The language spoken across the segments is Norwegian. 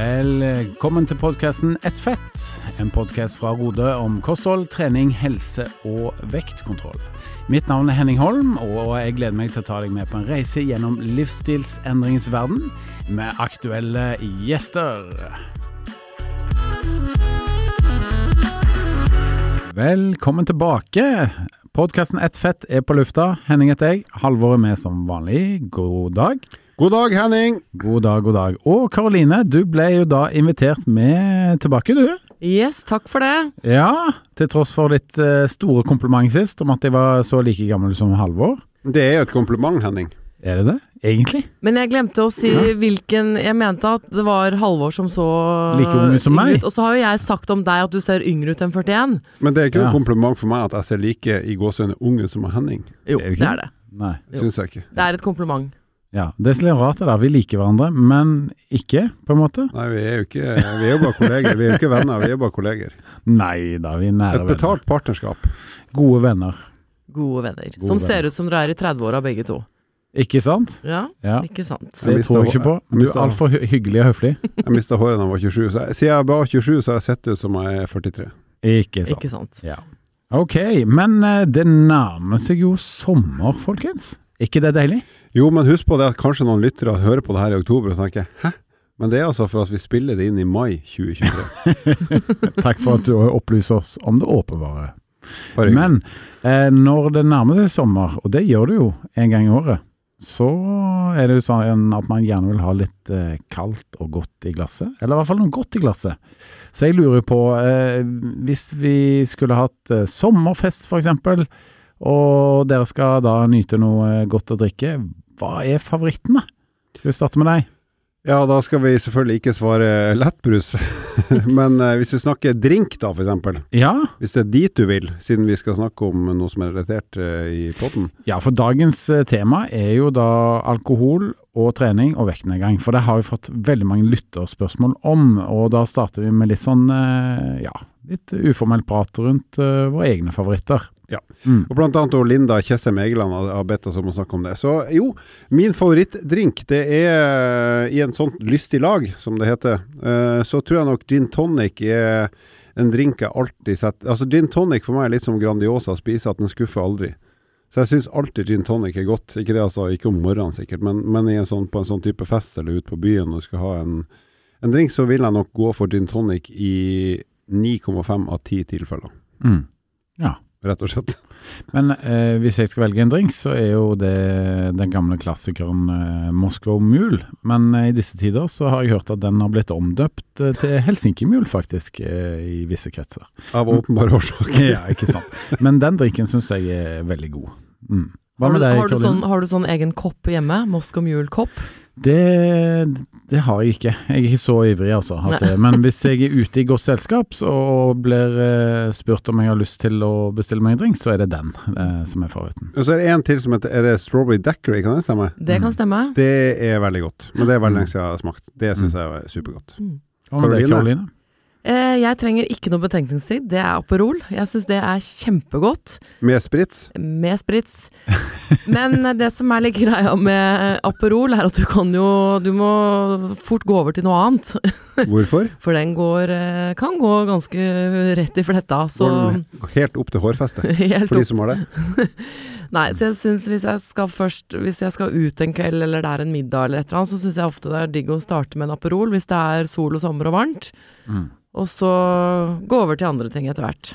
Velkommen til podkasten Ett fett, en podkast fra Rode om kosthold, trening, helse og vektkontroll. Mitt navn er Henning Holm, og jeg gleder meg til å ta deg med på en reise gjennom livsstilsendringens verden med aktuelle gjester. Velkommen tilbake. Podkasten Ett fett er på lufta. Henning heter jeg. Halvor er med som vanlig. God dag. God dag, Henning. God dag, god dag. Og Karoline, du ble jo da invitert med tilbake, du. Yes, takk for det. Ja, til tross for ditt eh, store kompliment sist om at jeg var så like gammel som Halvor. Det er jo et kompliment, Henning. Er det det? Egentlig? Men jeg glemte å si hvilken Jeg mente at det var Halvor som så Like ung ut som meg. Ut. Og så har jo jeg sagt om deg at du ser yngre ut enn 41. Men det er ikke Ja. noe kompliment for meg at jeg ser like i gåsehudene ung ut som Henning. Jo, Er det det er det. Nei. Jo. Syns jeg ikke. Det er et kompliment. Ja, Det er litt rart det der. Vi liker hverandre, men ikke, på en måte. Nei, vi er jo ikke Vi er jo bare kolleger. Vi er jo ikke venner, vi er bare kolleger. Nei da, vi er nære Et betalt partnerskap. Gode venner. Gode venner. Gode som venner. ser ut som dere er i 30-åra begge to. Ikke sant? Ja, Ja. ikke sant. Det jeg tror jeg ikke på. Du er altfor hyggelig og høflig. Jeg mista håret da jeg var 27. Så jeg, siden jeg var 27, så har jeg sett ut som jeg er 43. Ikke sant. Ikke sant. Ja. Ok, men eh, det nærmer seg jo sommer, folkens. ikke det deilig? Jo, men husk på det at kanskje noen lyttere hører på det her i oktober og tenker hæ? Men det er altså for at vi spiller det inn i mai 2023. Takk for at du opplyser oss om det åpenbare. Bare. Men eh, når det nærmer seg sommer, og det gjør det jo en gang i året, så er det jo sånn at man gjerne vil ha litt eh, kaldt og godt i glasset. Eller i hvert fall noe godt i glasset. Så jeg lurer på, eh, hvis vi skulle hatt eh, sommerfest eksempel, og dere skal da nyte noe godt å drikke, hva er favoritten, da? Skal vi starte med deg? Ja, da skal vi selvfølgelig ikke svare lettbrus. Men eh, hvis vi snakker drink, da, for eksempel. Ja, Hvis det er dit du vil, siden vi skal snakke om noe som er relatert eh, i podden. Ja, for dagens eh, tema er jo da alkohol og trening og vektnedgang. For det har vi fått veldig mange lytterspørsmål om, og da starter vi med litt sånn, eh, ja, litt uformell prat rundt eh, våre egne favoritter. Ja. Mm. Og blant annet Linda Tjessem Egeland har- bedt oss om å snakke om det. Så jo, min favorittdrink, det er eh, i en sånt lystig lag, som det heter. Eh, Så tror jeg nok gin tonic er en drink jeg alltid setter Altså gin tonic for meg er litt som Grandiosa å spise, at den skuffer aldri. Så jeg syns alltid gin tonic er godt. Ikke det altså, ikke om morgenen sikkert, men, men i en sånn, på en sånn type fest eller ute på byen og skal ha en, en drink, så vil jeg nok gå for gin tonic i 9,5 av 10 tilfeller. Mm. Ja. Rett og slett. Men eh, hvis jeg skal velge en drink, så er jo det den gamle klassikeren eh, Moscow Mule. Men eh, i disse tider så har jeg hørt at den har blitt omdøpt eh, til Helsinki Mule, faktisk, eh, i visse kretser. Av åpenbare årsaker. Ja, ikke sant. Men den drinken syns jeg er veldig god. Mm. Hva med deg, har, du Karoline? sånn, har du sånn egen kopp hjemme? Moscow Mule-kopp? Det, det har jeg ikke. Jeg er ikke så ivrig, altså. Men hvis jeg er ute i godt selskap og blir eh, spurt om jeg har lyst til å bestille meg en drink, så er det den eh, som er favoritten. Og så er det en til som heter Er det Strawberry Dackery, kan det stemme? Det kan stemme. Det er veldig godt. Men det er veldig Mm. lenge siden jeg har smakt. Det syns jeg er supergodt. Deg, Karoline? Eh, jeg trenger ikke noe betenkningstid. Det er Aperol. Jeg syns det er kjempegodt. Med sprits. Med sprits. Men det som er litt greia med Aperol, er at du kan jo Du må fort gå over til noe annet. Hvorfor? For den går eh, kan gå ganske rett i fletta. Så Går den helt opp til hårfestet, helt for de som har det. Nei, så jeg syns hvis jeg skal først Hvis jeg skal ut en kveld, eller det er en middag eller et eller annet, så syns jeg ofte det er digg å starte med en Aperol hvis det er sol og sommer og varmt. Mm. Og så gå over til andre ting etter hvert.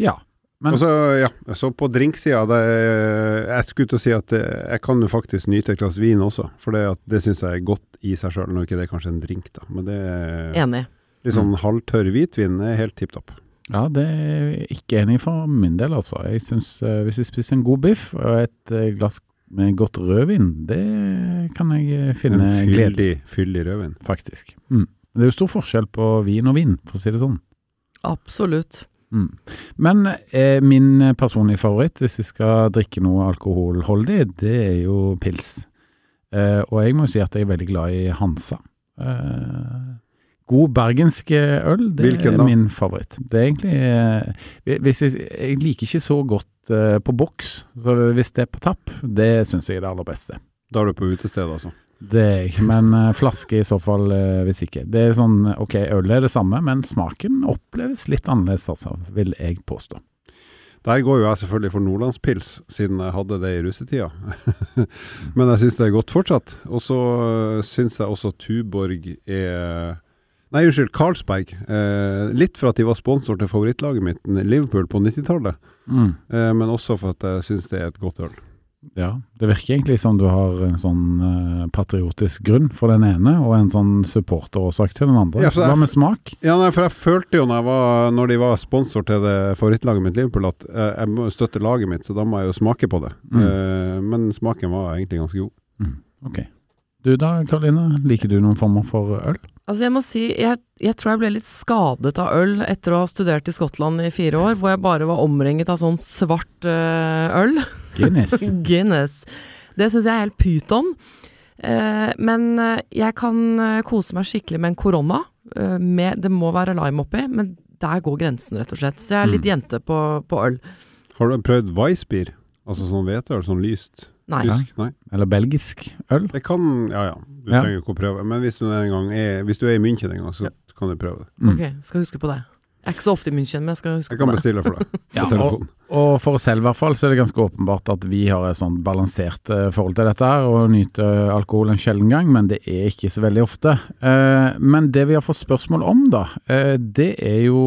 Ja. Men Og så, ja, så på drinksida Jeg skulle til å si at det, jeg kan jo faktisk nyte et glass vin også, for det, at det syns jeg er godt i seg sjøl. Nå er ikke det kanskje en drink, da, men det er Enig. litt sånn halvtørr hvitvin er helt tipp topp. ja, det er ikke enig for min del, altså. Jeg syns eh, hvis jeg spiser en god biff og et eh, glass med godt rødvin, det kan jeg eh, finne glede i, fyldig, fyldig rødvin. faktisk. Mm. Det er jo stor forskjell på vin og vin, for å si det sånn. Absolutt. Mm. Men eh, min personlige favoritt, hvis jeg skal drikke noe alkoholholdig, det er jo pils. Eh, og jeg må si at jeg er veldig glad i Hansa. Eh, god bergensk øl, det Hvilken er min favoritt. Det er egentlig eh, hvis jeg, jeg liker ikke så godt eh, på boks, så hvis det er på tapp, det syns jeg er det aller beste. Da er du på utestedet, altså. Det er jeg men eh, flaske i så fall eh, hvis ikke. Det er sånn, ok, øl er det samme, men smaken oppleves litt annerledes, altså, vil jeg påstå. Der går jo jeg selvfølgelig for nordlandspils, siden jeg hadde det i russetida. Men jeg syns det er godt fortsatt. Og så øh, syns jeg også Tuborg er Nei, unnskyld, Carlsberg. Eh, litt for at de var sponsor til favorittlaget mitt, Liverpool, på 90-tallet. Mm. Eh, men også for at jeg syns det er et godt øl. Ja, det virker egentlig som du har en sånn eh, patriotisk grunn for den ene, og en sånn supporterårsak til den andre. Ja, Hva med smak? Ja, nei, for jeg følte jo når, jeg var, når de var sponsor til det favorittlaget mitt, Liverpool, at eh, jeg må støtte laget mitt, så da må jeg jo smake på det. Mm. Eh, men smaken var egentlig ganske god. Mm. Ok. Du da, Karoline, liker du noen former for øl? Altså jeg må si, jeg, jeg tror jeg ble litt skadet av øl etter å ha studert i Skottland i fire år, hvor jeg bare var omringet av sånn svart øl. Guinness? Guinness. Det syns jeg er helt pyton. Eh, men eh, jeg kan eh, kose meg skikkelig med en korona. Med, det må være lime oppi, men der går grensen, rett og slett. Så jeg er litt Mm. jente på, på øl. Har du prøvd Weissbier? Altså sånn hveteøl, sånn lyst? Nei. Ja. Tysk? Nei. Eller belgisk øl? Det kan Ja ja, du Ja. trenger ikke å prøve. Men hvis du, en gang er, hvis du er i München en gang, så kan du prøve det. Mm. Ok, skal huske på det. Jeg er ikke så ofte i München, men jeg skal huske Jeg kan bestille for deg på Ja, og, telefonen. og for oss selv i hvert fall, så er det ganske åpenbart at vi har et sånn balansert eh, forhold til dette her, og nyter alkohol en sjelden gang, men det er ikke så veldig ofte. Eh, men det vi har fått spørsmål om, da, eh, det er jo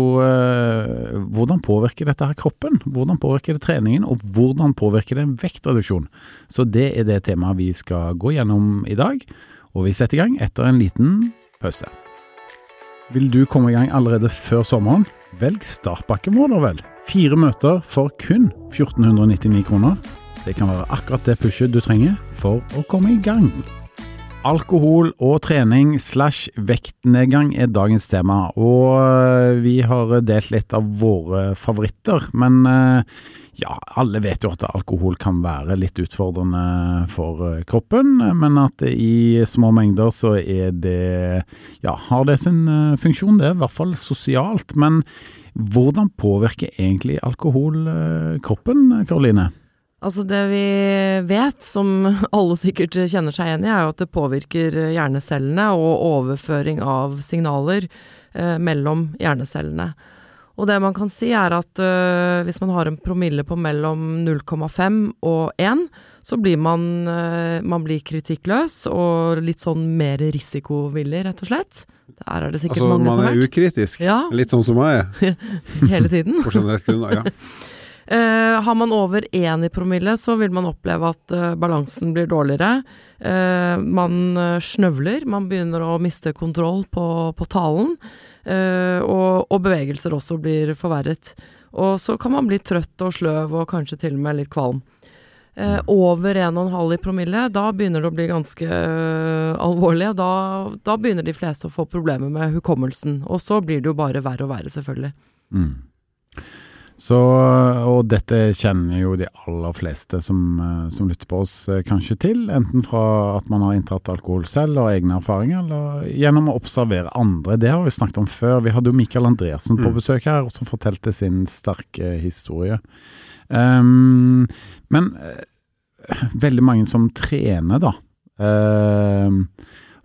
hvordan påvirker dette her kroppen? Hvordan påvirker det treningen, og hvordan påvirker det en vektreduksjon? Så det er det temaet vi skal gå gjennom i dag, og vi setter i gang etter en liten pause. Vil du komme i gang allerede før sommeren? Velg startpakken vår, da vel. Fire møter for kun 1499 kroner. Det kan være akkurat det pushet du trenger for å komme i gang. Alkohol og trening slash vektnedgang er dagens tema, og øh, vi har delt litt av våre favoritter. Men øh, ja, alle vet jo at alkohol kan være litt utfordrende for øh, kroppen, men at i små mengder så er det ja, har det sin funksjon, det i hvert fall sosialt. Men hvordan påvirker egentlig alkohol kroppen, Karoline? Altså det vi vet, som alle sikkert kjenner seg igjen i, er jo at det påvirker hjernecellene og overføring av signaler eh, mellom hjernecellene. Og det man kan si er at eh, hvis man har en promille på mellom 0,5 og 1, så blir man, eh, man blir kritikkløs og litt sånn mer risikovillig, rett og slett. Der er det sikkert Altså, mange som har vært. Altså man er ukritisk. Ja, Litt sånn som jeg er, hele tiden. på generelt grunnlag. Ja. Eh, har man over én i promille, så vil man oppleve at eh, balansen blir dårligere. Eh, man snøvler, man begynner å miste kontroll på, på talen. og, og bevegelser også blir forverret. Og så kan man bli trøtt og sløv og kanskje til og med litt kvalm. Over 1,5 i promille, da begynner det å bli ganske alvorlig. Da, da begynner de fleste å få problemer med hukommelsen. Og så blir det jo bare verre og verre, selvfølgelig. Mm. Så, og dette kjenner jo de aller fleste som, eh, som lytter på oss eh, kanskje til, enten fra at man har inntatt alkohol selv og egne erfaringer, eller gjennom å observere andre. Det har vi snakket om før. Vi hadde jo Mikael Andresen på Mm. besøk her, som fortalte sin sterke historie. Um, men eh, veldig mange som trener, da. ehm,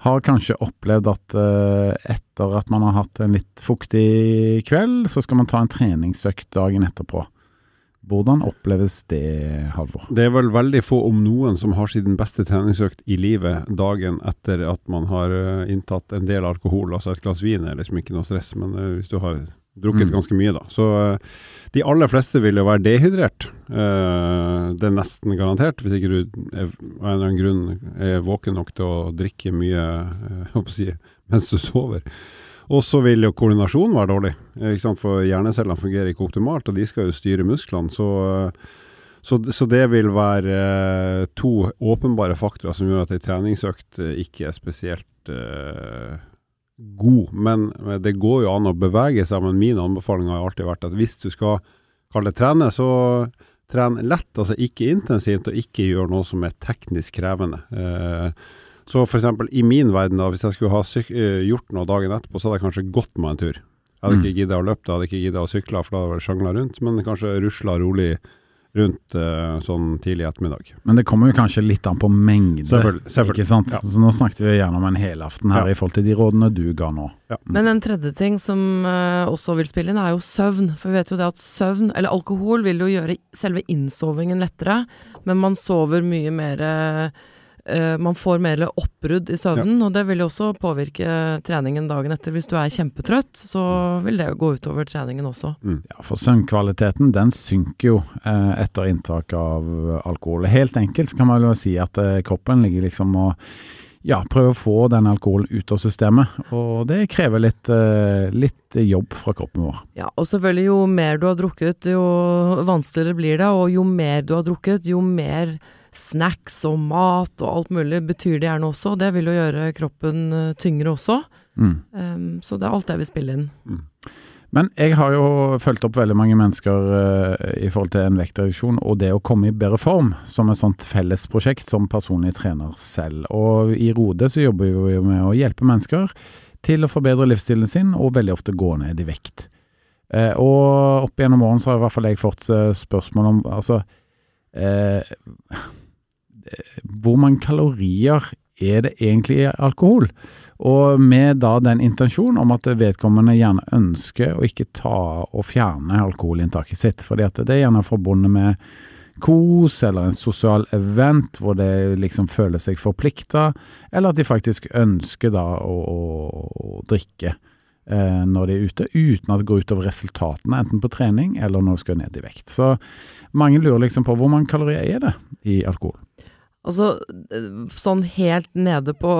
har kanskje opplevd at eh, etter at man har hatt en litt fuktig kveld, så skal man ta en treningsøkt dagen etterpå. Hvordan oppleves det, Halvor? Det er vel veldig få, om noen, som har sin beste treningsøkt i livet dagen etter at man har eh, inntatt en del alkohol. Altså et glass vin er liksom ikke noe stress, men eh, hvis du har drukket Mm. ganske mye, da. Så eh, de aller fleste vil jo være dehydrert. Eh, det er nesten garantert, hvis ikke du av en eller annen grunn er våken nok til å drikke mye eh, si, mens du sover. Og så vil jo koordinasjonen være dårlig, for hjernecellene fungerer ikke optimalt, og de skal jo styre musklene. Så, så, så det vil være eh, to åpenbare faktorer som gjør at ei treningsøkt eh, ikke er spesielt eh, god. Men det går jo an å bevege seg, men min anbefaling har alltid vært at hvis du skal kalle det trene, så tren lett, altså ikke intensivt, og ikke gjør noe som er teknisk krevende. Eh, så eksempel i min verden, da, hvis jeg skulle ha eh, gjort noe dagen etterpå, så hadde jeg kanskje gått meg en tur. Jeg hadde Mm. ikke giddet å løpe, jeg hadde ikke giddet å sykle, for da hadde jeg sjangla rundt, men kanskje rusla rolig rundt uh, sånn tidlig ettermiddag. Men det kommer jo kanskje litt an på mengde, Selvfølgelig, selvfølgelig. ikke sant? Ja. Så nå snakket vi gjerne om en helaften her Ja. i forhold til de rådene du ga nå. Men en tredje ting som uh, også vil spille inn, er jo søvn. For vi vet jo det at søvn, eller alkohol, vil jo gjøre selve innsovingen lettere, men man sover mye mer eh, Man får mer oppbrudd i søvnen, og det vil jo også påvirke treningen dagen etter. Hvis du er kjempetrøtt, så vil det gå utover treningen også. Ja, For søvnkvaliteten den synker jo uh, etter inntak av alkohol. Helt enkelt så kan man jo si at uh, kroppen ligger liksom og ja, prøver å få den alkoholen ut av systemet. Og det krever litt, litt jobb fra kroppen vår. Ja, og selvfølgelig jo mer du har drukket, jo vanskeligere blir det, og jo mer du har drukket, jo mer snacks og mat og alt mulig betyr det gjerne også. Det vil jo gjøre kroppen eh, tyngre også. Mm. Um, så det er alt det vi spiller inn. Men jeg har jo fulgt opp veldig mange mennesker uh, i forhold til en vektreduksjon og det å komme i bedre form, som et sånt fellesprosjekt som personlig trener selv. Og i Rode så jobber vi jo med å hjelpe mennesker til å forbedre livsstilen sin, og veldig ofte gå ned i vekt. Uh, og opp gjennom årene så har i hvert fall jeg fått spørsmål om altså eh, Hvor mange kalorier er det egentlig alkohol? Og med da den intensjon om at vedkommende gjerne ønsker å ikke ta og fjerne alkoholinntaket sitt, fordi at det er gjerne forbundet med kos eller en sosial event hvor det liksom føler seg forplikta, eller at de faktisk ønsker da å, å, å drikke eh, når de er ute, uten at det går utover resultatene, enten på trening eller når de skal ned i vekt. Så mange lurer liksom på hvor mange kalorier er det i alkohol? Altså, eh, sånn helt nede på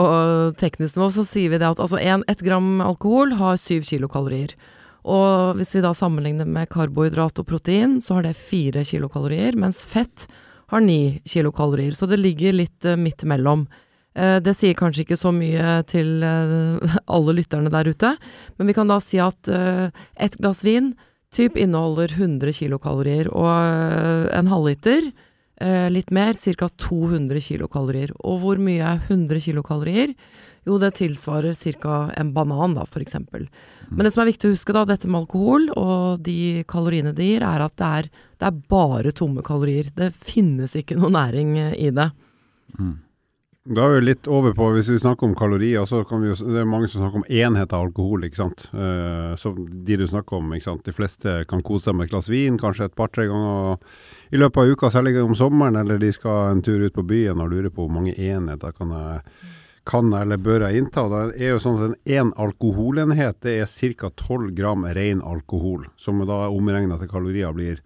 teknisk nivå, så sier vi det at altså en, ett gram alkohol har syv kilokalorier. Og hvis vi da sammenligner med karbohydrat og protein, så har det fire kilokalorier, mens fett har ni kilokalorier. Så det ligger litt uh, midt imellom. Uh, det sier kanskje ikke så mye til uh, alle lytterne der ute, men vi kan da si at uh, ett glass vin typ inneholder 100 kilokalorier, og en halvliter eh, litt mer, ca. 200 kilokalorier. Og hvor mye er 100 kilokalorier? Jo, det tilsvarer ca. en banan, da, for eksempel. Men det som er viktig å huske, da, dette med alkohol og de kaloriene det gir, er at det er, det er bare tomme kalorier. Det finnes ikke noe næring eh, i det. Da er vi litt over på, hvis vi snakker om kalorier, så kan vi jo, det er mange som snakker om enhet av alkohol, ikke sant. Eh, så de du snakker om, ikke sant. De fleste kan kose seg med et glass vin, kanskje et par-tre ganger i løpet av uka, særlig om sommeren, eller de skal en tur ut på byen og lurer på hvor mange enheter kan jeg, kan eller bør jeg innta. Det er jo sånn at en alkoholenhet, det er ca. 12 gram ren alkohol, som da omregna til kalorier blir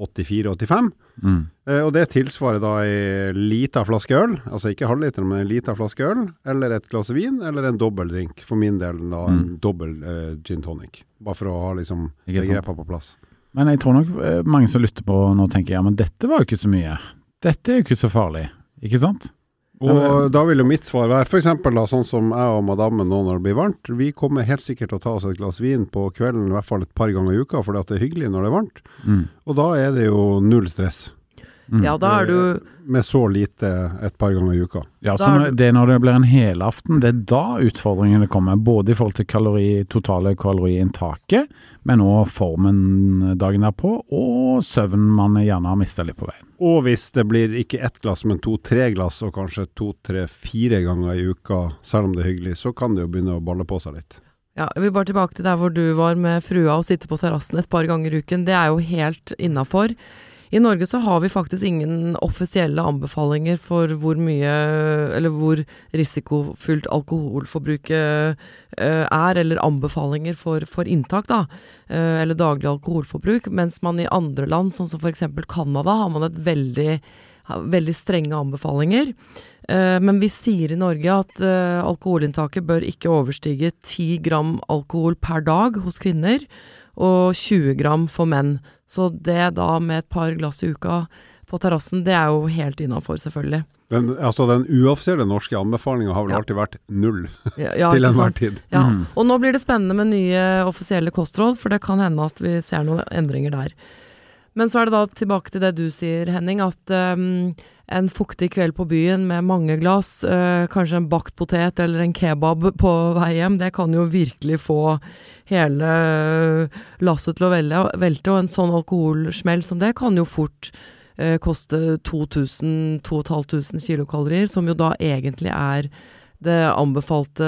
84-85. Mm. Eh, og det tilsvarer da ei lita flaske øl, altså ikke halvliter, men ei lita flaske øl, eller et glass vin, eller en dobbeldrink. For min del da en Mm. dobbel eh, gin tonic. Bare for å ha liksom Ikke på plass. Men jeg tror nok eh, mange som lytter på nå tenker ja, men dette var jo ikke så mye. Dette er jo ikke så farlig, ikke sant? Og da vil jo mitt svar være f.eks. sånn som jeg og madammen nå når det blir varmt. Vi kommer helt sikkert til å ta oss et glass vin på kvelden i hvert fall et par ganger i uka, fordi at det er hyggelig når det er varmt. Mm. Og da er det jo null stress. Mm. Ja, da er du Med så lite et par ganger i uka. Ja, så når, det er når det blir en helaften, det er da utfordringene kommer. Både i forhold til kalori, totale kaloriinntaket, men òg formen dagen derpå, og søvn man gjerne har mista litt på veien. Og hvis det blir ikke ett glass, men to-tre glass, og kanskje to-tre-fire ganger i uka, selv om det er hyggelig, så kan det jo begynne å balle på seg litt. Ja, jeg vil bare tilbake til der hvor du var med frua og sitte på terrassen et par ganger i uken. Det er jo helt innafor. I Norge så har vi faktisk ingen offisielle anbefalinger for hvor mye, eller hvor risikofylt alkoholforbruket eh, er, eller anbefalinger for, for inntak, da, eh, eller daglig alkoholforbruk, mens man i andre land, sånn som f.eks. Canada, har man et veldig, veldig strenge anbefalinger. Eh, Men vi sier i Norge at alkoholinntaket bør ikke overstige 10 gram alkohol per dag hos kvinner, og 20 gram for menn. Så det da med et par glass i uka på terrassen, det er jo helt innafor, selvfølgelig. Den, altså den uoffisielle norske anbefalinga har vel Ja. alltid vært null Ja, ja, til enhver tid. Ja. Mm. Og nå blir det spennende med nye offisielle kostråd, for det kan hende at vi ser noen endringer der. Men så er det da tilbake til det du sier, Henning, at um, en fuktig kveld på byen med mange glass, uh, kanskje en bakt potet eller en kebab på vei hjem, det kan jo virkelig få hele lasset til å velte, og en sånn alkoholsmell som det kan jo fort eh, koste 2000-2500 kilokalorier, som jo da egentlig er det anbefalte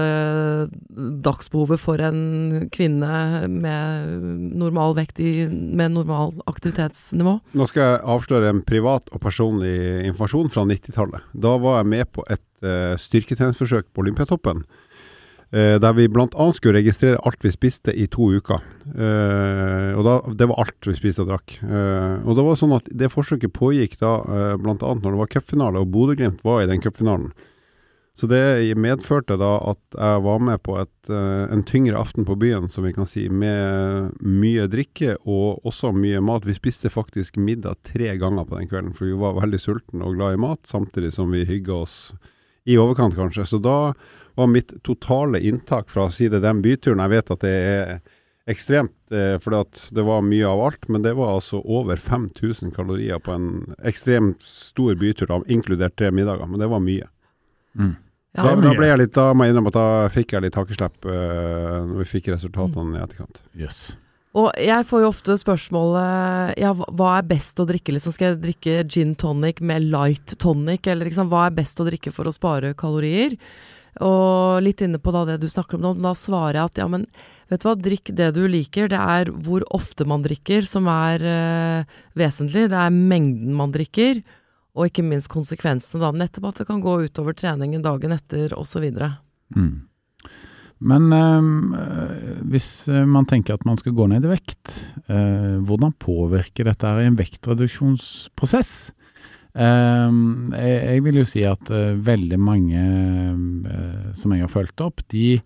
dagsbehovet for en kvinne med normal vekt i, med normal aktivitetsnivå. Nå skal jeg avsløre en privat og personlig informasjon fra 90-tallet. Da var jeg med på et uh, styrketreningsforsøk på Olympiatoppen. Uh, der vi bl.a. skulle registrere alt vi spiste i to uker. Uh, og da, Det var alt vi spiste og drakk. og Det var sånn at det forsøket pågikk da uh, bl.a. når det var cupfinale, og Bodø-Glimt var i den cupfinalen. Så det medførte da at jeg var med på et, uh, en tyngre aften på byen, som vi kan si, med mye drikke og også mye mat. Vi spiste faktisk middag tre ganger på den kvelden, for vi var veldig sultne og glad i mat, samtidig som vi hygga oss i overkant, kanskje. Så da var mitt totale inntak fra å si det den byturen Jeg vet at det er ekstremt, eh, for det var mye av alt, men det var altså over 5000 kalorier på en ekstremt stor bytur, da, inkludert tre middager. Men det var mye. Mm. Ja, da, da ble jeg litt, da må jeg innrømme at da fikk jeg litt hakeslepp uh, når vi fikk resultatene i etterkant. Yes. Og jeg får jo ofte spørsmålet ja, hva- hva er best å drikke? Liksom, skal jeg drikke gin tonic med light tonic, eller liksom, hva er best å drikke for å spare kalorier? Og litt inne på da det du snakker om nå, da svarer jeg at ja, men vet du hva, drikk det du liker. Det er hvor ofte man drikker som er uh, vesentlig. Det er mengden man drikker, og ikke minst konsekvensene, da. Nettopp at det kan gå utover treningen dagen etter, osv. Mm. Men eh, hvis eh, man tenker at man skal gå ned i vekt, øh, hvordan påvirker dette her i en vektreduksjonsprosess? Ehm, jeg, jeg vil jo si at uh, veldig mange uh, som jeg har fulgt opp, de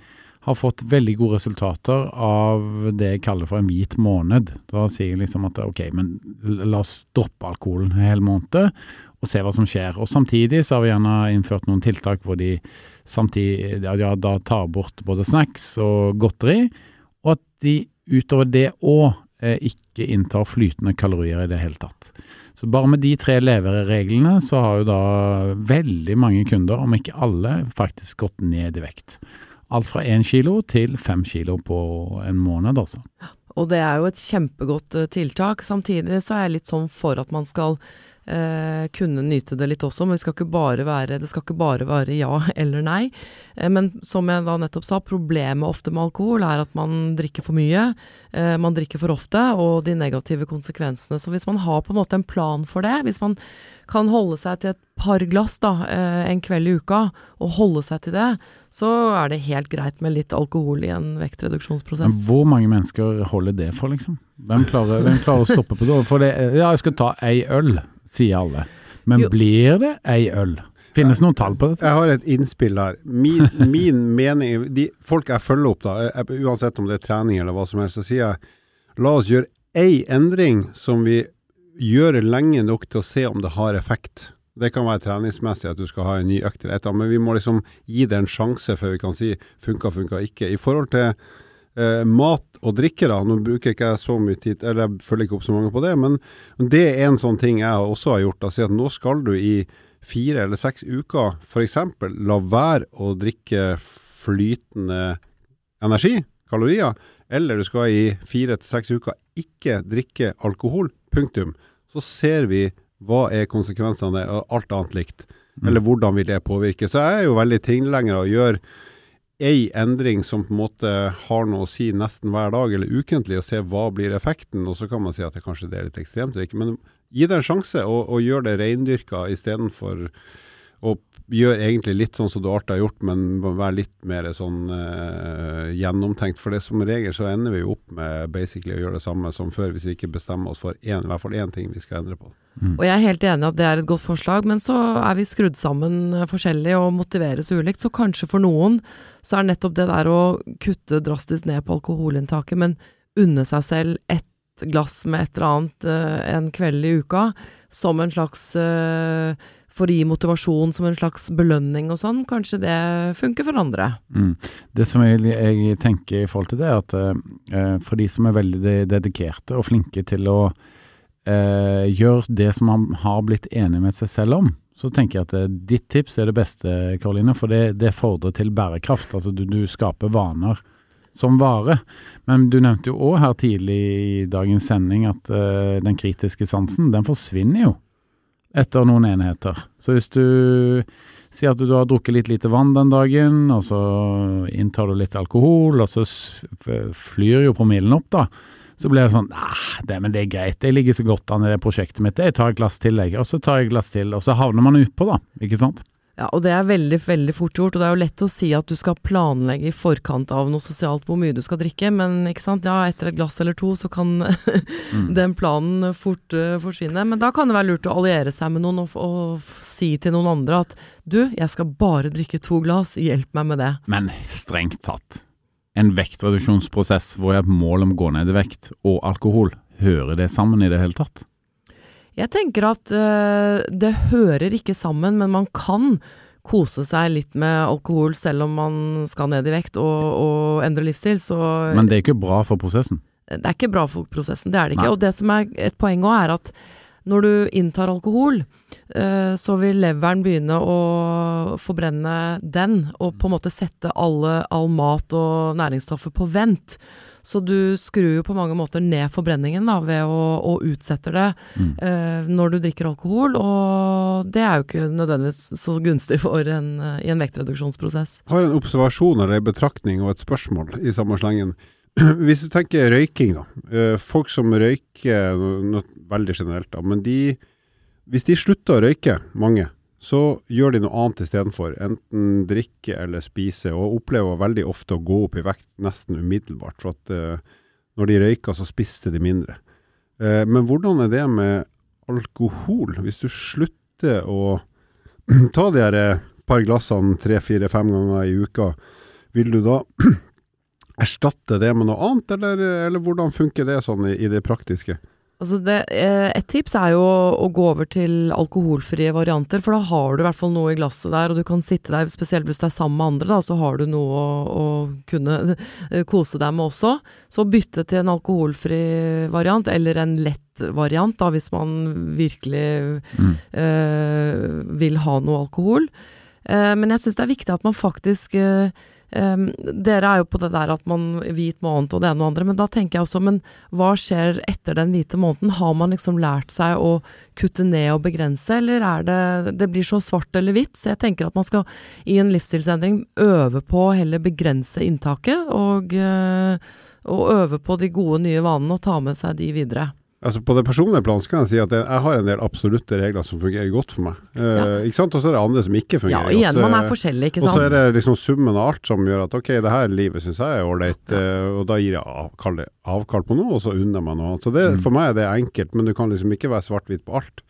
har fått veldig gode resultater av det jeg kaller for en hvit måned. Da sier jeg liksom at ok, men la oss droppe alkoholen en hel måned, og se hva som skjer. Og samtidig så har vi gjerne innført noen tiltak hvor de samtidig ja, da tar bort både snacks og godteri, og at de utover det òg eh, ikke inntar flytende kalorier i det hele tatt. Så bare med de tre levereglene så har jo da veldig mange kunder, om ikke alle, faktisk gått ned i vekt. Alt fra én kilo til fem kilo på en måned, altså. Og det er jo et kjempegodt eh, tiltak. Samtidig så er jeg litt sånn for at man skal eh, kunne nyte det litt også, men vi skal ikke bare være, det skal ikke bare være ja eller nei. Eh, men som jeg da nettopp sa, problemet ofte med alkohol er at man drikker for mye, eh, man drikker for ofte, og de negative konsekvensene. Så hvis man har på en måte en plan for det, hvis man kan holde seg til et par glass da, eh, en kveld i uka, og holde seg til det, så er det helt greit med litt alkohol i en Men vektreduksjonsprosess. hvor mange mennesker holder det for, liksom? Hvem klarer, hvem klarer å stoppe på det? For det, ja, jeg skal ta ei øl, sier alle. Men Jo. blir det ei øl? Finnes det noen tall på dette? Jeg har et innspill her. Min, min mening de Folk jeg følger opp, da, jeg, uansett om det er trening eller hva som helst, så sier jeg la oss gjøre ei endring som vi gjør lenge nok til å se om det har effekt. Det kan være treningsmessig at du skal ha en ny økt eller et eller annet, men vi må liksom gi det en sjanse før vi kan si funka, funka ikke. I forhold til eh, mat og drikke, da, nå bruker ikke jeg så mye tid, eller jeg følger ikke opp så mange på det, men det er en sånn ting jeg også har gjort. Si at nå skal du i fire eller seks uker f.eks. la være å drikke flytende energi, kalorier, eller du skal i fire til seks uker ikke drikke alkohol, punktum. Så ser vi hva er konsekvensene av alt annet likt, eller hvordan vil det påvirke. Så jeg er jo veldig tilhenger av å gjøre ei endring som på en måte har noe å si nesten hver dag eller ukentlig, og se hva blir effekten. Og så kan man si at det kanskje det er litt ekstremt, men gi det en sjanse, og, og gjør det reindyrka istedenfor å gjøre egentlig litt sånn som du alltid har gjort, men må være litt mer sånn uh, gjennomtenkt. For det som regel så ender vi jo opp med basically å gjøre det samme som før, hvis vi ikke bestemmer oss for en, i hvert fall én ting vi skal endre på. Og jeg er helt enig at det er et godt forslag, men så er vi skrudd sammen eh, forskjellig og motiveres ulikt. Så kanskje for noen så er nettopp det der å kutte drastisk ned på alkoholinntaket, men unne seg selv ett glass med et eller annet uh, en kveld i uka, som en slags eh, For å gi motivasjon som en slags belønning og sånn, kanskje det funker for andre. Mm. Det som jeg, jeg tenker i forhold til det, er at eh, for de som er veldig dedikerte og flinke til å eh, gjøre det som man har blitt enig med seg selv om, så tenker jeg at eh, ditt tips er det beste, Karoline, for det, det fordrer til bærekraft. Altså du, du skaper vaner som vare. Men du nevnte jo òg her tidlig i dagens sending at uh, den kritiske sansen, den forsvinner jo etter noen enheter. Så hvis du sier at du har drukket litt lite vann den dagen, og så inntar du litt alkohol, og så flyr jo promillen opp, da. Så blir det sånn Nei, det, men det er greit, jeg ligger så godt an i det prosjektet mitt, jeg tar et glass til, jeg. Og så tar jeg et glass til, og så havner man utpå, da. Ikke sant? Ja, og det er veldig, veldig fort gjort, og det er jo lett å si at du skal planlegge i forkant av noe sosialt hvor mye du skal drikke, men ikke sant, ja, etter et glass eller to så kan den planen fort uh, forsvinne. Men da kan det være lurt å alliere seg med noen og, og si til noen andre at du, jeg skal bare drikke to glass, hjelp meg med det. Men strengt tatt, en vektreduksjonsprosess hvor jeg har et mål om å gå ned i vekt, og alkohol, hører det sammen i det hele tatt? Jeg tenker at uh, det hører ikke sammen, men man kan kose seg litt med alkohol selv om man skal ned i vekt og, og endre livsstil, så Men det er ikke bra for prosessen. det er ikke bra for prosessen, det er det ikke. Nei. Og det som er et poeng òg, er at når du inntar alkohol, eh, så vil leveren begynne å forbrenne den, og på en måte sette alle, all mat og næringsstoffer på vent. Så du skrur jo på mange måter ned forbrenningen da, ved å, å utsette det Mm. uh, når du drikker alkohol, og det er jo ikke nødvendigvis så gunstig for en, uh, i en vektreduksjonsprosess. har en observasjon eller en betraktning og et spørsmål i samme slengen. Hvis du tenker røyking, da. Uh, Folk som røyker nå- veldig generelt, da. Men de, hvis de slutter å røyke, mange, så gjør de noe annet istedenfor. Enten drikke eller spise, og opplever veldig ofte å gå opp i vekt nesten umiddelbart. For at uh, når de røyka, så spiste de mindre. Uh, men hvordan er det med alkohol? Hvis du slutter å ta de her eh, par glassene tre, fire, fem ganger i uka, vil du da erstatte det med noe annet, eller, eller hvordan funker det sånn i, i det praktiske? Altså det, eh, et tips er jo å, gå over til alkoholfrie varianter, for da har du i hvert fall noe i glasset der, og du kan sitte der, spesielt hvis du er sammen med andre, da, så har du noe å, å kunne eh, kose deg med også. Så bytte til en alkoholfri variant, eller en lett variant, da, hvis man virkelig Mm. øh, vil ha noe alkohol. Uh, men jeg syns det er viktig at man faktisk eh, em, Dere er jo på det der at man hvit måned og det ene og andre, men da tenker jeg også, men hva skjer etter den hvite måneden? Har man liksom lært seg å kutte ned og begrense, eller er det Det blir så svart eller hvitt, så jeg tenker at man skal i en livsstilsendring øve på å heller begrense inntaket, og, eh, og øve på de gode nye vanene og ta med seg de videre. Altså På det personlige plan så kan jeg si at jeg, jeg har en del absolutte regler som fungerer godt for meg. Eh, ikke sant? Og så er det andre som ikke fungerer fungerer Ja, igjen, godt. man er forskjellig, ikke sant. Og så er det liksom summen av alt som gjør at ok, det her livet syns jeg er ålreit, eh, og da gir jeg av, det avkall på noe, og så unner jeg meg noe annet. Så det, Mm. for meg er det enkelt, men du kan liksom ikke være svart-hvitt på alt.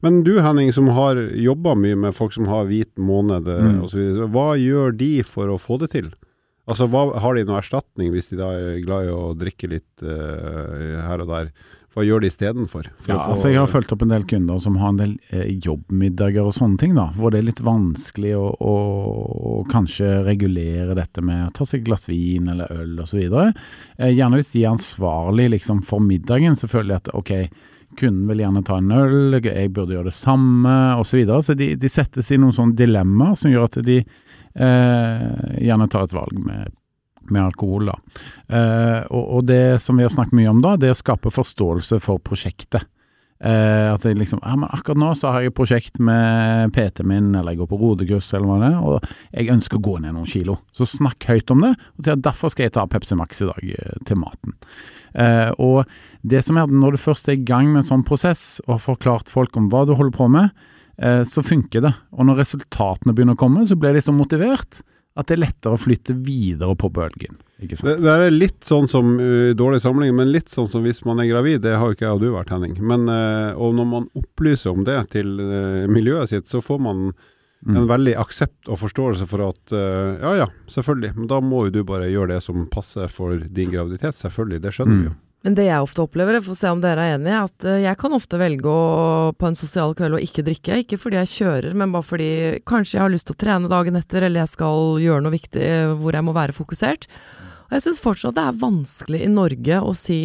Men du Henning, som har jobba mye med folk som har hvit måned eh, Mm. videre, hva gjør de for å få det til? Altså, hva, Har de noe erstatning hvis de da er glad i å drikke litt uh, her og der? Hva gjør de istedenfor? For Ja, altså jeg har fulgt opp en del kunder som har en del eh, jobbmiddager og sånne ting, da, hvor det er litt vanskelig å, å, å kanskje regulere dette med å ta seg et glass vin eller øl osv. Eh, gjerne hvis de er ansvarlig liksom, for middagen, så føler de at ok, kunden vil gjerne ta en øl, jeg burde gjøre det samme osv. Så, videre. så de, de settes i noen sånne dilemmaer som gjør at de eh, gjerne tar et valg med med alkohol. da. Eh, og, det som vi har snakket mye om da, det er å skape forståelse for prosjektet. Eh, at jeg liksom, ja, men Akkurat nå så har jeg et prosjekt med PT-en min, eller jeg går på rodekurs, eller hva det er, og jeg ønsker å gå ned noen kilo. Så snakk høyt om det, og si at derfor skal jeg ta Pepsi Max i dag eh, til maten. Og det som er at når du først er i gang med en sånn prosess, og har forklart folk om hva du holder på med, så funker det. Og når resultatene begynner å komme, så blir de så motivert at det er lettere å flytte videre på bølgen. Ikke sant? Det, det er litt sånn som uh, dårlig sammenligning, men litt sånn som hvis man er gravid. Det har jo ikke jeg og du vært, Henning. Men, uh, og når man opplyser om det til uh, miljøet sitt, så får man Mm. en veldig aksept og forståelse for at ja ja, selvfølgelig, men da må jo du bare gjøre det som passer for din graviditet. Selvfølgelig, det skjønner Mm. vi jo. Men det jeg ofte opplever, jeg får se om dere er enige, at eh, jeg kan ofte velge å på en sosial kveld å ikke drikke. Ikke fordi jeg kjører, men bare fordi kanskje jeg har lyst til å trene dagen etter, eller jeg skal gjøre noe viktig eh, hvor jeg må være fokusert. Og jeg syns fortsatt det er vanskelig i Norge å si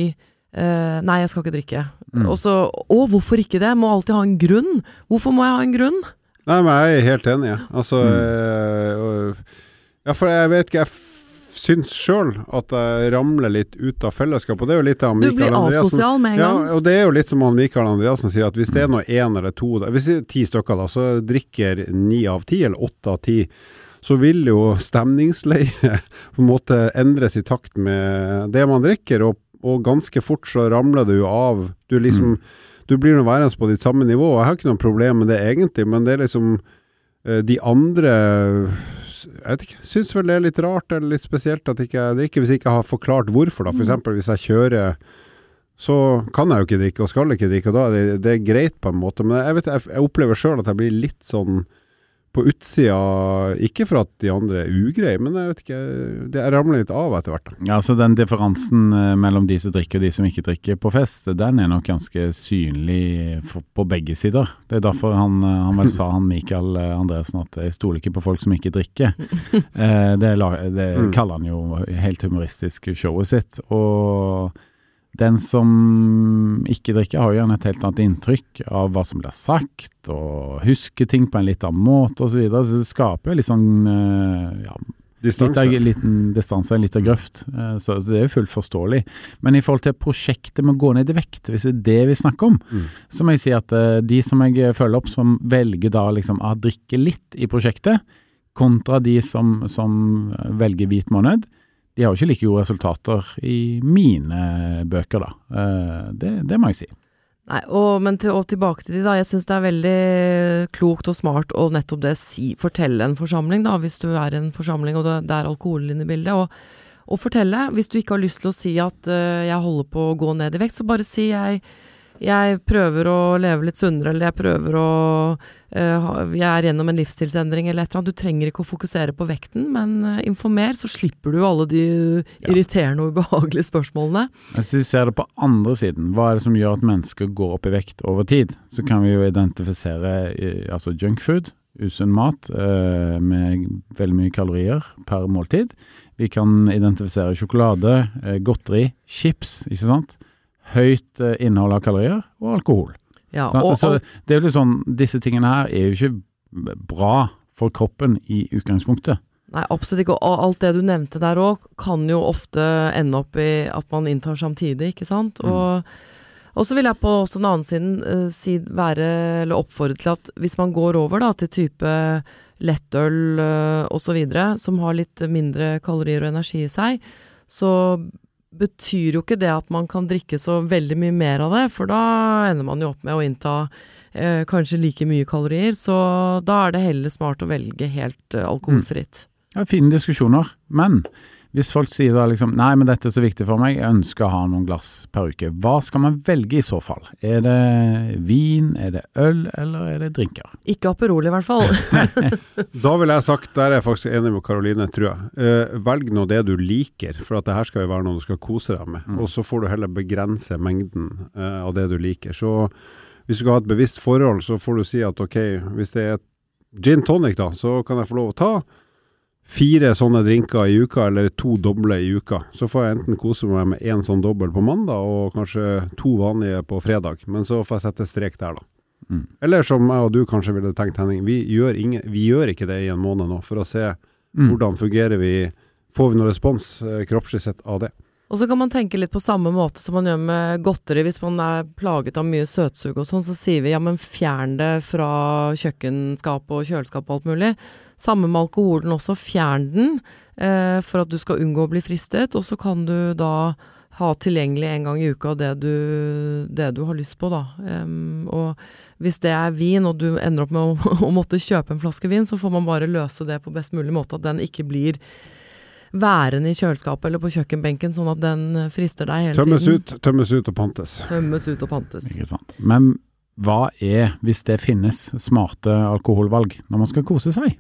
Uh, nei, jeg skal ikke drikke. Mm. Og så å, hvorfor ikke det? Må alltid ha en grunn. Hvorfor må jeg ha en grunn? Nei, men jeg er helt enig. jeg. Altså Mm. øh, Ja, for jeg vet ikke Jeg syns sjøl at jeg ramler litt ut av fellesskapet. Og det er jo litt av Du blir Mikael Andreassen. asosial med en Ja, gang. og det er jo litt som han Mikael Andreassen sier, at hvis det er noe én eller to Hvis det er ti stykker, da, så drikker ni av ti, eller åtte av ti, så vil jo stemningsleiet på en måte endres i takt med det man drikker, og, og ganske fort så ramler du jo av. Du liksom Du blir nå værende på ditt samme nivå. Jeg har ikke noe problem med det egentlig, men det er liksom eh, de andre jeg vet ikke, syns vel det er litt rart eller litt spesielt at ikke jeg drikker, hvis jeg ikke har forklart hvorfor. da. For eksempel hvis jeg kjører, så kan jeg jo ikke drikke og skal ikke drikke, og da er det, det er greit på en måte. Men jeg, vet, jeg, jeg opplever sjøl at jeg blir litt sånn på utsida, ikke for at de andre er ugreie, men jeg vet ikke, det, ramler litt av etter hvert. Ja, så Den differansen eh, mellom de som drikker og de som ikke drikker på fest, den er nok ganske synlig for, på begge sider. Det er derfor han, eh, han vel sa, han Mikael eh, Andresen, at jeg stoler ikke på folk som ikke drikker. Eh, det la- det Mm. kaller han jo helt humoristisk showet sitt. Og den som ikke drikker, har jo gjerne et helt annet inntrykk av hva som blir sagt, og husker ting på en litt annen måte osv. Så, videre. så det skaper jo litt sånn eh, ja, Litt Distanse. av, liten distanse, en liten grøft. Eh, Så så det er jo fullt forståelig. Men i forhold til prosjektet med å gå ned i vekt, hvis det er det vi snakker om, Mm. så må jeg si at eh, de som jeg følger opp, som velger da liksom å drikke litt i prosjektet, kontra de som, som velger hvit måned, de har jo ikke like gode resultater i mine bøker, da. Eh, Det, det må jeg si. Nei, og, men til, og tilbake til de da, jeg syns det er veldig klokt og smart å nettopp det si, fortelle en forsamling, da, hvis du er i en forsamling og det, det er alkohol inne i bildet. Og, og fortelle, hvis du ikke har lyst til å si at uh, jeg holder på å gå ned i vekt, så bare si jeg, jeg prøver å leve litt sunnere, eller jeg prøver å eh, Jeg er gjennom en livsstilsendring eller et eller annet. Du trenger ikke å fokusere på vekten, men eh, informer, så slipper du alle de irriterende og ubehagelige spørsmålene. Hvis vi ser det på andre siden, hva er det som gjør at mennesker går opp i vekt over tid? Så kan vi jo identifisere eh, altså junkfood, usunn mat med veldig mye kalorier per måltid. Vi kan identifisere sjokolade, godteri, chips, ikke sant? Høyt eh, innhold av kalorier og alkohol. Ja, Sant? og så det er jo litt sånn, disse tingene her er jo ikke bra for kroppen i utgangspunktet. Nei, absolutt ikke. Og alt det du nevnte der òg, kan jo ofte ende opp i at man inntar samtidig, ikke sant. Og, og så vil jeg på også den annen siden eh, si, være, eller oppfordre til at hvis man går over da til type lettøl uh, osv., som har litt mindre kalorier og energi i seg, så betyr jo ikke det at man kan drikke så veldig mye mer av det, for da ender man jo opp med å innta eh, kanskje like mye kalorier. Så da er det heller smart å velge helt eh, alkoholfritt. Ja, fine diskusjoner, men hvis folk sier da liksom Nei, men dette er så viktig for meg, jeg ønsker å ha noen glass per uke. Hva skal man velge i så fall? Er det vin, er det øl, eller er det drinker? Ikke Aperol i hvert fall. Da ville jeg sagt, der er jeg faktisk enig med Karoline, tror jeg. uh, velg nå det du liker, for at det her skal jo være noe du skal kose deg med. Og så får du heller begrense mengden uh, av det du liker. Så hvis du skal ha et bevisst forhold, så får du si at ok, hvis det er et gin tonic da, så kan jeg få lov å ta fire sånne drinker i uka, eller to doble i uka. Så får jeg enten kose meg med én sånn dobbel på mandag, og kanskje to vanlige på fredag. Men så får jeg sette strek der, da. Mm. Eller som jeg og du kanskje ville tenkt, Henning, vi gjør, ingen, vi gjør ikke det i en måned nå, for å se Mm. hvordan fungerer vi Får vi noen respons eh, kroppslig sett av det? Og så kan man tenke litt på samme måte som man gjør med godteri. Hvis man er plaget av mye søtsug og sånn, så sier vi ja, men fjern det fra kjøkkenskap og kjøleskap og alt mulig. Samme med alkoholen også. Fjern den eh, for at du skal unngå å bli fristet, og så kan du da ha tilgjengelig en gang i uka det du, det du har lyst på, da. Um, og hvis det er vin, og du ender opp med å, å måtte kjøpe en flaske vin, så får man bare løse det på best mulig måte, at den ikke blir værende i kjøleskapet eller på kjøkkenbenken, sånn at den eh, frister deg hele Tømmes tiden. ut, tømmes ut og pantes. Tømmes ut og pantes. Ikke sant. Men hva er, hvis det finnes, smarte alkoholvalg når man skal kose seg?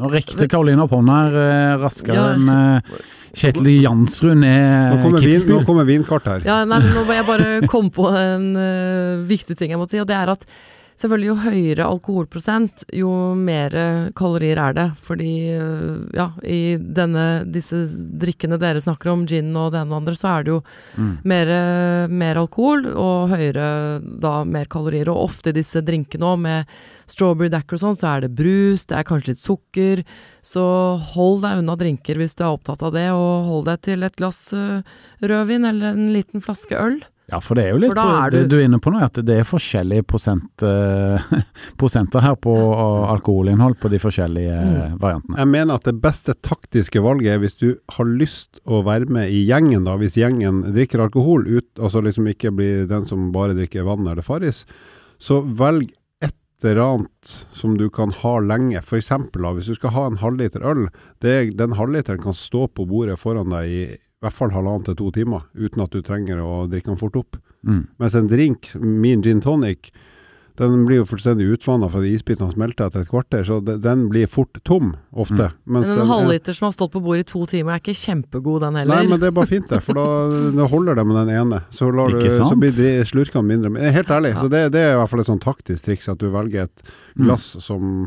Nå rekte Karoline opp hånda her eh, raskere Ja. enn eh, Kjetil Jansrud Nå ned kommer, nå kommer vinkart her. Ja, nei, nå må jeg bare komme på en uh, viktig ting jeg må si, og det er at Selvfølgelig, jo høyere alkoholprosent, jo mer kalorier er det. Fordi, øh, ja, i denne, disse drikkene dere snakker om, gin og det ene og andre, så er det jo Mm. mer, mer alkohol og høyere da mer kalorier. Og ofte i disse drinkene òg, med strawberry dacker og sånn, så er det brus, det er kanskje litt sukker. Så hold deg unna drinker hvis du er opptatt av det, og hold deg til et glass øh, rødvin eller en liten flaske øl. Ja, for det er jo litt er det du- du er inne på nå, at det er forskjellige prosent, eh, prosenter her på eh, alkoholinnhold på de forskjellige eh, Mm. variantene. Jeg mener at det beste taktiske valget er hvis du har lyst å være med i gjengen, da, hvis gjengen drikker alkohol, ut, altså liksom ikke blir den som bare drikker vann eller Farris, så velg et eller annet som du kan ha lenge. For eksempel, da, hvis du skal ha en halvliter øl, det, den halvliteren kan stå på bordet foran deg i i hvert fall halvannen til to timer, uten at du trenger å drikke den fort opp. Mm. Mens en drink, min gin tonic, den blir jo fullstendig utvanna fordi isbitene smelter etter et kvarter, så den blir fort tom, ofte. Mens Men en halvliter som har stått på bordet i to timer, er ikke kjempegod den heller. Nei, men det er bare fint, det. For da, da holder det med den ene. Så, lar du, så blir slurkene mindre. Helt ærlig, så det, det er i hvert fall et sånn taktisk triks at du velger et Mm. glass som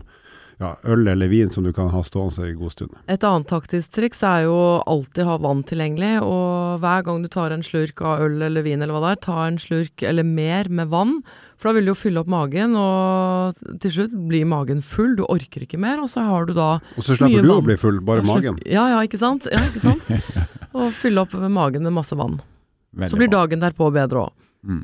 ja, øl eller vin som du kan ha stående i god stund. Et annet taktisk triks er jo alltid ha vann tilgjengelig, og hver gang du tar en slurk av øl eller vin eller hva det er, ta en slurk eller mer med vann, for da vil du jo fylle opp magen, og til slutt blir magen full, du orker ikke mer, og så har du da Og så slipper du å bli full, bare magen. Ja, ja, ikke sant? Ja, ikke sant? Og fylle opp magen med masse vann. Veldig Så blir dagen derpå bedre òg. Mm.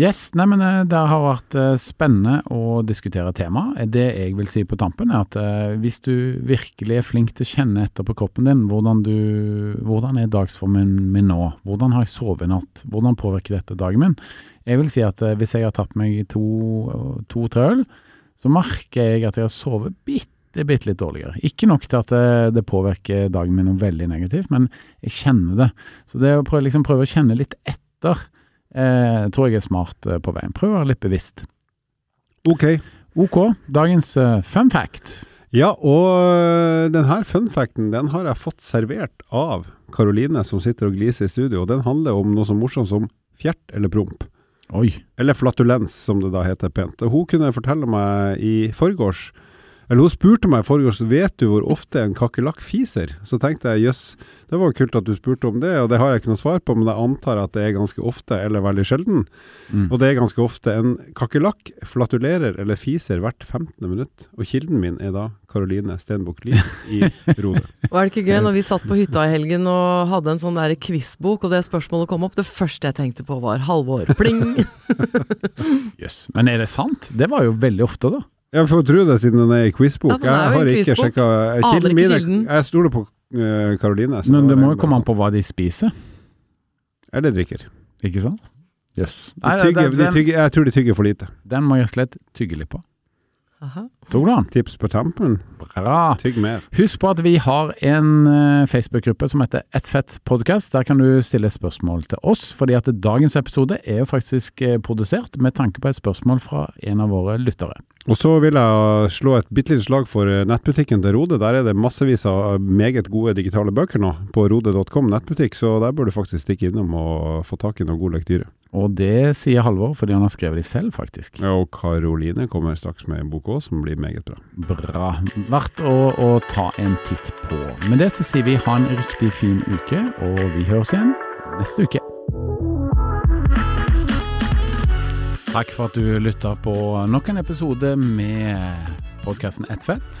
Yes, nei, men eh, det har vært eh, spennende å diskutere tema. Det jeg vil si på tampen, er at eh, hvis du virkelig er flink til å kjenne etter på kroppen din, hvordan, du, hvordan er dagsformen min nå? Hvordan har jeg sovet i natt? Hvordan påvirker dette dagen min? Jeg vil si at eh, hvis jeg har tatt meg to- to-tre øl, så merker jeg at jeg har sovet bitte, bitte litt dårligere. Ikke nok til at det, det påvirker dagen min noe veldig negativt, men jeg kjenner det. Så det å prøve, liksom prøve å kjenne litt etter eh, tror jeg er smart eh, på veien. Prøv å være litt bevisst. Ok. Ok, dagens eh, fun fact. Ja, og denne den her funfacten den har jeg fått servert av Karoline, som sitter og gliser i studio. og Den handler om noe så morsomt som fjert eller promp. Oi. Eller flatulens, som det da heter pent. Og Hun kunne fortelle meg i forgårs Eller hun spurte meg i så vet du hvor ofte en kakerlakk fiser. Så tenkte jeg jøss, det var kult at du spurte om det, og det har jeg ikke noe svar på, men jeg antar at det er ganske ofte, eller veldig sjelden. Mm. Og det er ganske ofte. En kakerlakk flatulerer eller fiser hvert 15. minutt. Og kilden min er da Karoline Stenbukk Lien i Rode. Og er det ikke gøy, når vi satt på hytta i helgen og hadde en sånn der quizbok, og det spørsmålet kom opp, det første jeg tenkte på var Halvor. Pling! Jøss. Men er det sant? Det var jo veldig ofte, da. Jeg får tro det siden den er i quizbok. Ja, er jeg har ikke sjekka kilden min. Jeg stoler på Karoline. så Men det må jo komme an på hva de spiser. Eller drikker. ikke sant? Jøss. De tygger, de tygger, jeg tror de tygger for lite. den må jeg slett tygge litt på. Aha. Tips på tampen, Bra. tygg mer. Husk på at vi har en eh, Facebook-gruppe som heter Ett fett podcast. Der kan du stille spørsmål til oss, fordi at dagens episode er jo faktisk eh, produsert med tanke på et spørsmål fra en av våre lyttere. Og så vil jeg slå et bitte lite slag for eh, nettbutikken til Rode. Der er det massevis av meget gode digitale bøker nå på rode.com nettbutikk, så der bør du faktisk stikke innom og få tak i noe god lektyre. Og det sier Halvor fordi han har skrevet de selv, faktisk. Ja, Og Karoline kommer straks med en bok òg, som blir meget bra. Bra. Verdt å, å ta en titt på. Med det så sier vi ha en riktig fin uke, og vi høres igjen neste uke. Takk for at du lytta på nok en episode med podkasten Ett fett.